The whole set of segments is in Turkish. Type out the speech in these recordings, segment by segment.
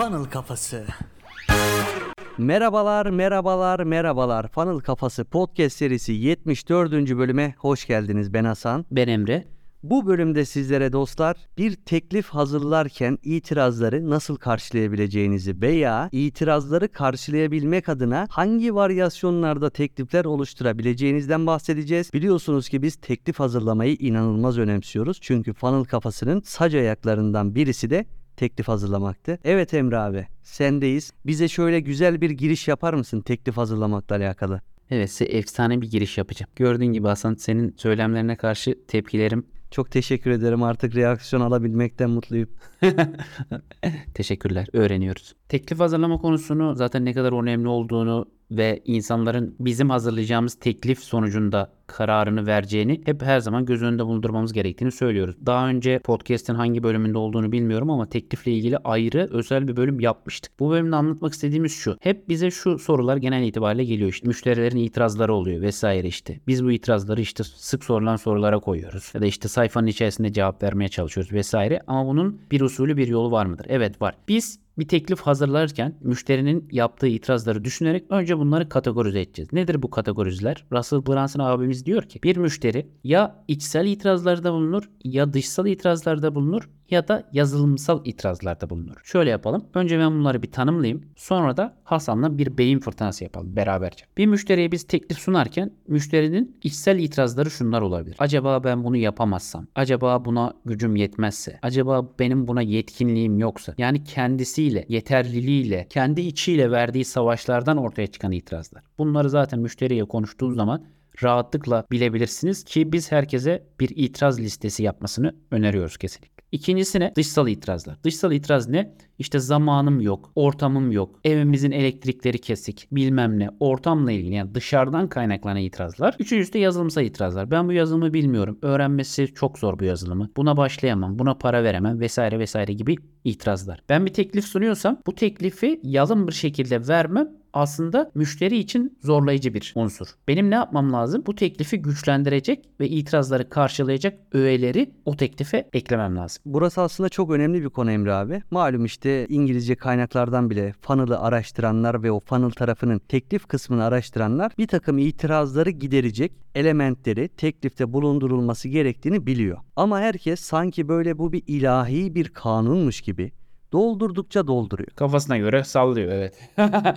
Funnel Kafası. Merhabalar, merhabalar, merhabalar. Funnel Kafası podcast serisi 74. bölüme hoş geldiniz. Ben Hasan. Ben Emre. Bu bölümde sizlere dostlar bir teklif hazırlarken itirazları nasıl karşılayabileceğinizi veya itirazları karşılayabilmek adına hangi varyasyonlarda teklifler oluşturabileceğinizden bahsedeceğiz. Biliyorsunuz ki biz teklif hazırlamayı inanılmaz önemsiyoruz. Çünkü funnel kafasının sac ayaklarından birisi de teklif hazırlamaktı. Evet Emre abi sendeyiz. Bize şöyle güzel bir giriş yapar mısın teklif hazırlamakla alakalı? Evet size efsane bir giriş yapacağım. Gördüğün gibi Hasan senin söylemlerine karşı tepkilerim Çok teşekkür ederim artık reaksiyon alabilmekten mutluyum. Teşekkürler. Öğreniyoruz. Teklif hazırlama konusunu zaten ne kadar önemli olduğunu ve insanların bizim hazırlayacağımız teklif sonucunda kararını vereceğini hep her zaman göz önünde bulundurmamız gerektiğini söylüyoruz. Daha önce podcast'in hangi bölümünde olduğunu bilmiyorum ama teklifle ilgili ayrı özel bir bölüm yapmıştık. Bu bölümde anlatmak istediğimiz şu. Hep bize şu sorular genel itibariyle geliyor işte. Müşterilerin itirazları oluyor vesaire işte. Biz bu itirazları işte sık sorulan sorulara koyuyoruz. Ya da işte sayfanın içerisinde cevap vermeye çalışıyoruz vesaire. Ama bunun bir usulü bir yolu var mıdır? Evet var. Biz bir teklif hazırlarken müşterinin yaptığı itirazları düşünerek önce bunları kategorize edeceğiz. Nedir bu kategorizeler? Russell Brunson abimiz diyor ki bir müşteri ya içsel itirazlarda bulunur ya dışsal itirazlarda bulunur ya da yazılımsal itirazlarda bulunur. Şöyle yapalım. Önce ben bunları bir tanımlayayım. Sonra da Hasan'la bir beyin fırtınası yapalım beraberce. Bir müşteriye biz teklif sunarken müşterinin içsel itirazları şunlar olabilir. Acaba ben bunu yapamazsam? Acaba buna gücüm yetmezse? Acaba benim buna yetkinliğim yoksa? Yani kendisiyle, yeterliliğiyle, kendi içiyle verdiği savaşlardan ortaya çıkan itirazlar. Bunları zaten müşteriye konuştuğu zaman rahatlıkla bilebilirsiniz ki biz herkese bir itiraz listesi yapmasını öneriyoruz kesinlikle. İkincisi ne? Dışsal itirazlar. Dışsal itiraz ne? İşte zamanım yok, ortamım yok, evimizin elektrikleri kesik, bilmem ne, ortamla ilgili yani dışarıdan kaynaklanan itirazlar. Üçüncüsü de yazılımsal itirazlar. Ben bu yazılımı bilmiyorum, öğrenmesi çok zor bu yazılımı, buna başlayamam, buna para veremem vesaire vesaire gibi itirazlar. Ben bir teklif sunuyorsam bu teklifi yalın bir şekilde vermem aslında müşteri için zorlayıcı bir unsur. Benim ne yapmam lazım? Bu teklifi güçlendirecek ve itirazları karşılayacak öğeleri o teklife eklemem lazım. Burası aslında çok önemli bir konu Emre abi. Malum işte İngilizce kaynaklardan bile funnel'ı araştıranlar ve o funnel tarafının teklif kısmını araştıranlar bir takım itirazları giderecek elementleri teklifte bulundurulması gerektiğini biliyor. Ama herkes sanki böyle bu bir ilahi bir kanunmuş gibi doldurdukça dolduruyor. Kafasına göre sallıyor evet.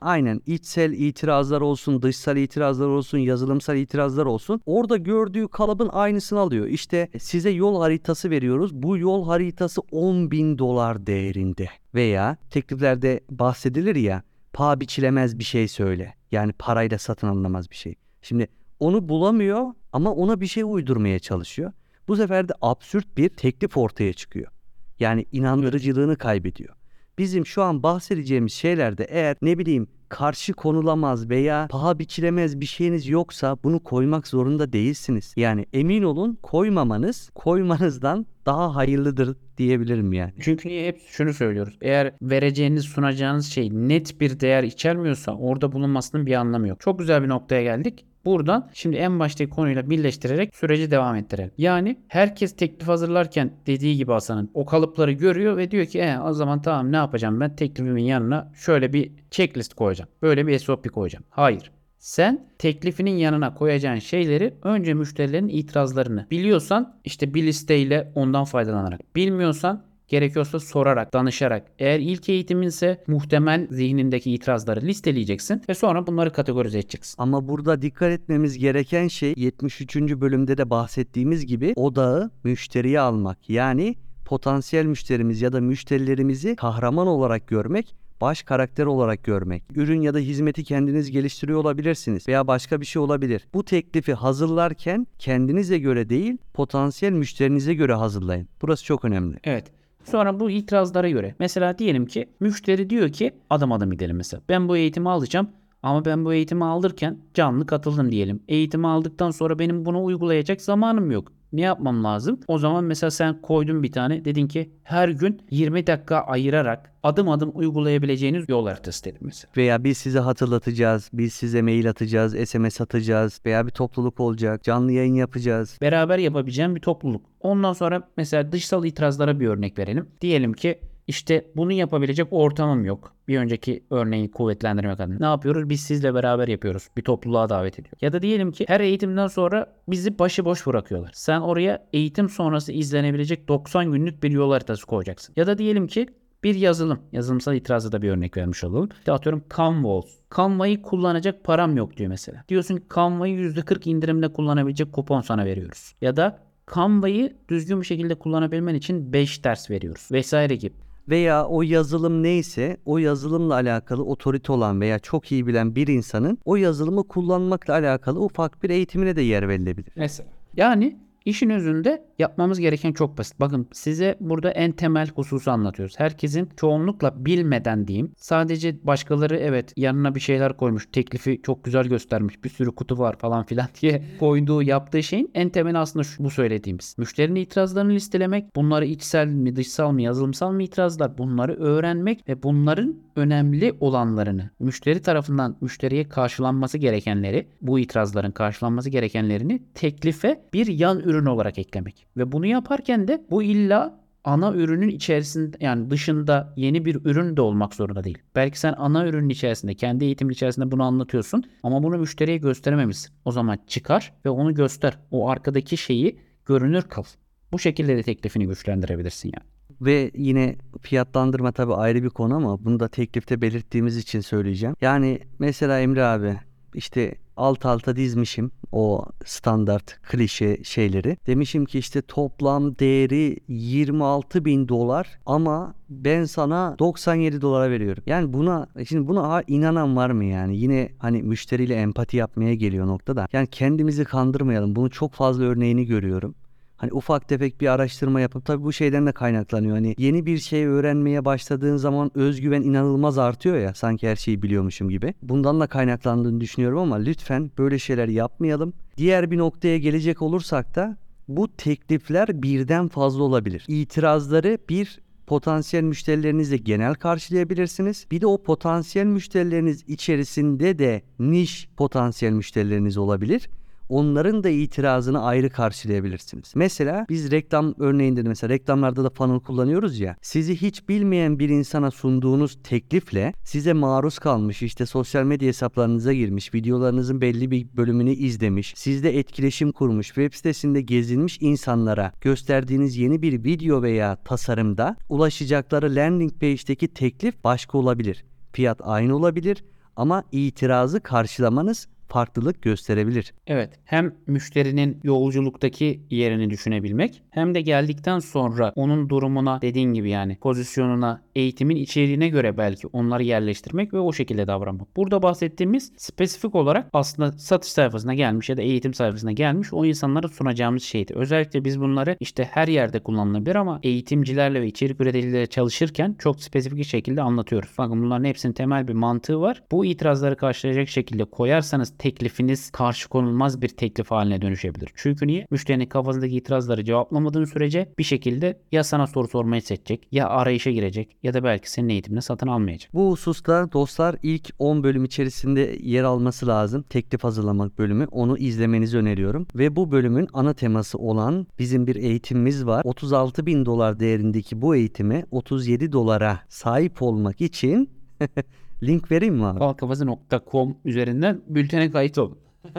Aynen içsel itirazlar olsun, dışsal itirazlar olsun, yazılımsal itirazlar olsun. Orada gördüğü kalıbın aynısını alıyor. İşte size yol haritası veriyoruz. Bu yol haritası 10 bin dolar değerinde. Veya tekliflerde bahsedilir ya paha biçilemez bir şey söyle. Yani parayla satın alınamaz bir şey. Şimdi onu bulamıyor ama ona bir şey uydurmaya çalışıyor. Bu sefer de absürt bir teklif ortaya çıkıyor. Yani inandırıcılığını kaybediyor. Bizim şu an bahsedeceğimiz şeylerde eğer ne bileyim karşı konulamaz veya paha biçilemez bir şeyiniz yoksa bunu koymak zorunda değilsiniz. Yani emin olun koymamanız koymanızdan daha hayırlıdır diyebilirim yani. Çünkü niye hep şunu söylüyoruz. Eğer vereceğiniz sunacağınız şey net bir değer içermiyorsa orada bulunmasının bir anlamı yok. Çok güzel bir noktaya geldik. Buradan şimdi en baştaki konuyla birleştirerek süreci devam ettirelim. Yani herkes teklif hazırlarken dediği gibi Hasan'ın o kalıpları görüyor ve diyor ki e, o zaman tamam ne yapacağım ben teklifimin yanına şöyle bir checklist koyacağım. Böyle bir SOP koyacağım. Hayır. Sen teklifinin yanına koyacağın şeyleri önce müşterilerin itirazlarını biliyorsan işte bir listeyle ondan faydalanarak bilmiyorsan Gerekiyorsa sorarak, danışarak. Eğer ilk eğitiminse muhtemel zihnindeki itirazları listeleyeceksin ve sonra bunları kategorize edeceksin. Ama burada dikkat etmemiz gereken şey 73. bölümde de bahsettiğimiz gibi odağı müşteriye almak. Yani potansiyel müşterimiz ya da müşterilerimizi kahraman olarak görmek baş karakter olarak görmek. Ürün ya da hizmeti kendiniz geliştiriyor olabilirsiniz veya başka bir şey olabilir. Bu teklifi hazırlarken kendinize göre değil, potansiyel müşterinize göre hazırlayın. Burası çok önemli. Evet. Sonra bu itirazlara göre mesela diyelim ki müşteri diyor ki adım adım gidelim mesela. Ben bu eğitimi alacağım ama ben bu eğitimi alırken canlı katıldım diyelim. Eğitimi aldıktan sonra benim bunu uygulayacak zamanım yok. Ne yapmam lazım? O zaman mesela sen koydun bir tane dedin ki her gün 20 dakika ayırarak adım adım uygulayabileceğiniz yol haritası dedim mesela. Veya biz size hatırlatacağız, biz size mail atacağız, SMS atacağız veya bir topluluk olacak, canlı yayın yapacağız. Beraber yapabileceğim bir topluluk. Ondan sonra mesela dışsal itirazlara bir örnek verelim. Diyelim ki İşte bunu yapabilecek ortamım yok. Bir önceki örneği kuvvetlendirmek adına. Ne yapıyoruz? Biz sizle beraber yapıyoruz. Bir topluluğa davet ediyor. Ya da diyelim ki her eğitimden sonra bizi başıboş bırakıyorlar. Sen oraya eğitim sonrası izlenebilecek 90 günlük bir yol haritası koyacaksın. Ya da diyelim ki bir yazılım. Yazılımsal itirazda da bir örnek vermiş olalım. İşte atıyorum Canva olsun. Canva'yı kullanacak param yok diyor mesela. Diyorsun ki Canva'yı %40 indirimle kullanabilecek kupon sana veriyoruz. Ya da Canva'yı düzgün bir şekilde kullanabilmen için 5 ders veriyoruz vesaire gibi. Veya o yazılım neyse o yazılımla alakalı otorite olan veya çok iyi bilen bir insanın o yazılımı kullanmakla alakalı ufak bir eğitimine de yer verilebilir. Mesela. Yani işin özünde yapmamız gereken çok basit. Bakın size burada en temel hususu anlatıyoruz. Herkesin çoğunlukla bilmeden diyeyim. Sadece başkaları evet yanına bir şeyler koymuş. Teklifi çok güzel göstermiş. Bir sürü kutu var falan filan diye koyduğu yaptığı şeyin en temeli aslında şu, bu söylediğimiz. Müşterinin itirazlarını listelemek. Bunları içsel mi dışsal mı yazılımsal mı itirazlar bunları öğrenmek ve bunların önemli olanlarını müşteri tarafından müşteriye karşılanması gerekenleri bu itirazların karşılanması gerekenlerini teklife bir yan ürün olarak eklemek. Ve bunu yaparken de bu illa ana ürünün içerisinde yani dışında yeni bir ürün de olmak zorunda değil. Belki sen ana ürünün içerisinde kendi eğitimin içerisinde bunu anlatıyorsun ama bunu müşteriye gösterememişsin. O zaman çıkar ve onu göster. O arkadaki şeyi görünür kıl. Bu şekilde de teklifini güçlendirebilirsin yani. Ve yine fiyatlandırma tabii ayrı bir konu ama bunu da teklifte belirttiğimiz için söyleyeceğim. Yani mesela Emre abi işte alt alta dizmişim o standart klişe şeyleri. Demişim ki işte toplam değeri 26 bin dolar ama ben sana 97 dolara veriyorum. Yani buna şimdi buna inanan var mı yani? Yine hani müşteriyle empati yapmaya geliyor noktada. Yani kendimizi kandırmayalım. Bunu çok fazla örneğini görüyorum. Hani ufak tefek bir araştırma yapıp tabii bu şeyden de kaynaklanıyor. Hani yeni bir şey öğrenmeye başladığın zaman özgüven inanılmaz artıyor ya sanki her şeyi biliyormuşum gibi. Bundan da kaynaklandığını düşünüyorum ama lütfen böyle şeyler yapmayalım. Diğer bir noktaya gelecek olursak da bu teklifler birden fazla olabilir. İtirazları bir potansiyel müşterilerinizle genel karşılayabilirsiniz. Bir de o potansiyel müşterileriniz içerisinde de niş potansiyel müşterileriniz olabilir. Onların da itirazını ayrı karşılayabilirsiniz. Mesela biz reklam örneğinde de mesela reklamlarda da funnel kullanıyoruz ya. Sizi hiç bilmeyen bir insana sunduğunuz teklifle size maruz kalmış işte sosyal medya hesaplarınıza girmiş, videolarınızın belli bir bölümünü izlemiş, sizde etkileşim kurmuş, web sitesinde gezinmiş insanlara gösterdiğiniz yeni bir video veya tasarımda ulaşacakları landing page'deki teklif başka olabilir. Fiyat aynı olabilir ama itirazı karşılamanız farklılık gösterebilir. Evet, hem müşterinin yolculuktaki yerini düşünebilmek hem de geldikten sonra onun durumuna dediğin gibi yani pozisyonuna, eğitimin içeriğine göre belki onları yerleştirmek ve o şekilde davranmak. Burada bahsettiğimiz spesifik olarak aslında satış sayfasına gelmiş ya da eğitim sayfasına gelmiş o insanlara sunacağımız şeydi. Özellikle biz bunları işte her yerde kullanılabilir ama eğitimcilerle ve içerik üreticileriyle çalışırken çok spesifik şekilde anlatıyoruz. Bakın bunların hepsinin temel bir mantığı var. Bu itirazları karşılayacak şekilde koyarsanız teklifiniz karşı konulmaz bir teklif haline dönüşebilir. Çünkü niye? Müşterinin kafasındaki itirazları cevaplamadığın sürece bir şekilde ya sana soru sormayı seçecek ya arayışa girecek ya da belki senin eğitimini satın almayacak. Bu hususta dostlar ilk 10 bölüm içerisinde yer alması lazım. Teklif hazırlamak bölümü. Onu izlemenizi öneriyorum. Ve bu bölümün ana teması olan bizim bir eğitimimiz var. 36 bin dolar değerindeki bu eğitime 37 dolara sahip olmak için link vereyim mi abi? Balkafası.com üzerinden bültene kayıt olun.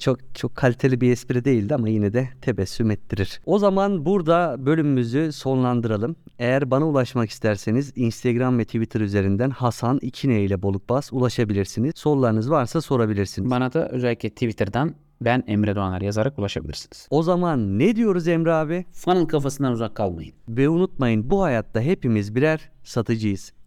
Çok çok kaliteli bir espri değildi ama yine de tebessüm ettirir. O zaman burada bölümümüzü sonlandıralım. Eğer bana ulaşmak isterseniz Instagram ve Twitter üzerinden Hasan İkine ile Bolukbas ulaşabilirsiniz. Sorularınız varsa sorabilirsiniz. Bana da özellikle Twitter'dan ben Emre Doğaner yazarak ulaşabilirsiniz. O zaman ne diyoruz Emre abi? Funnel kafasından uzak kalmayın. Ve unutmayın bu hayatta hepimiz birer satıcıyız.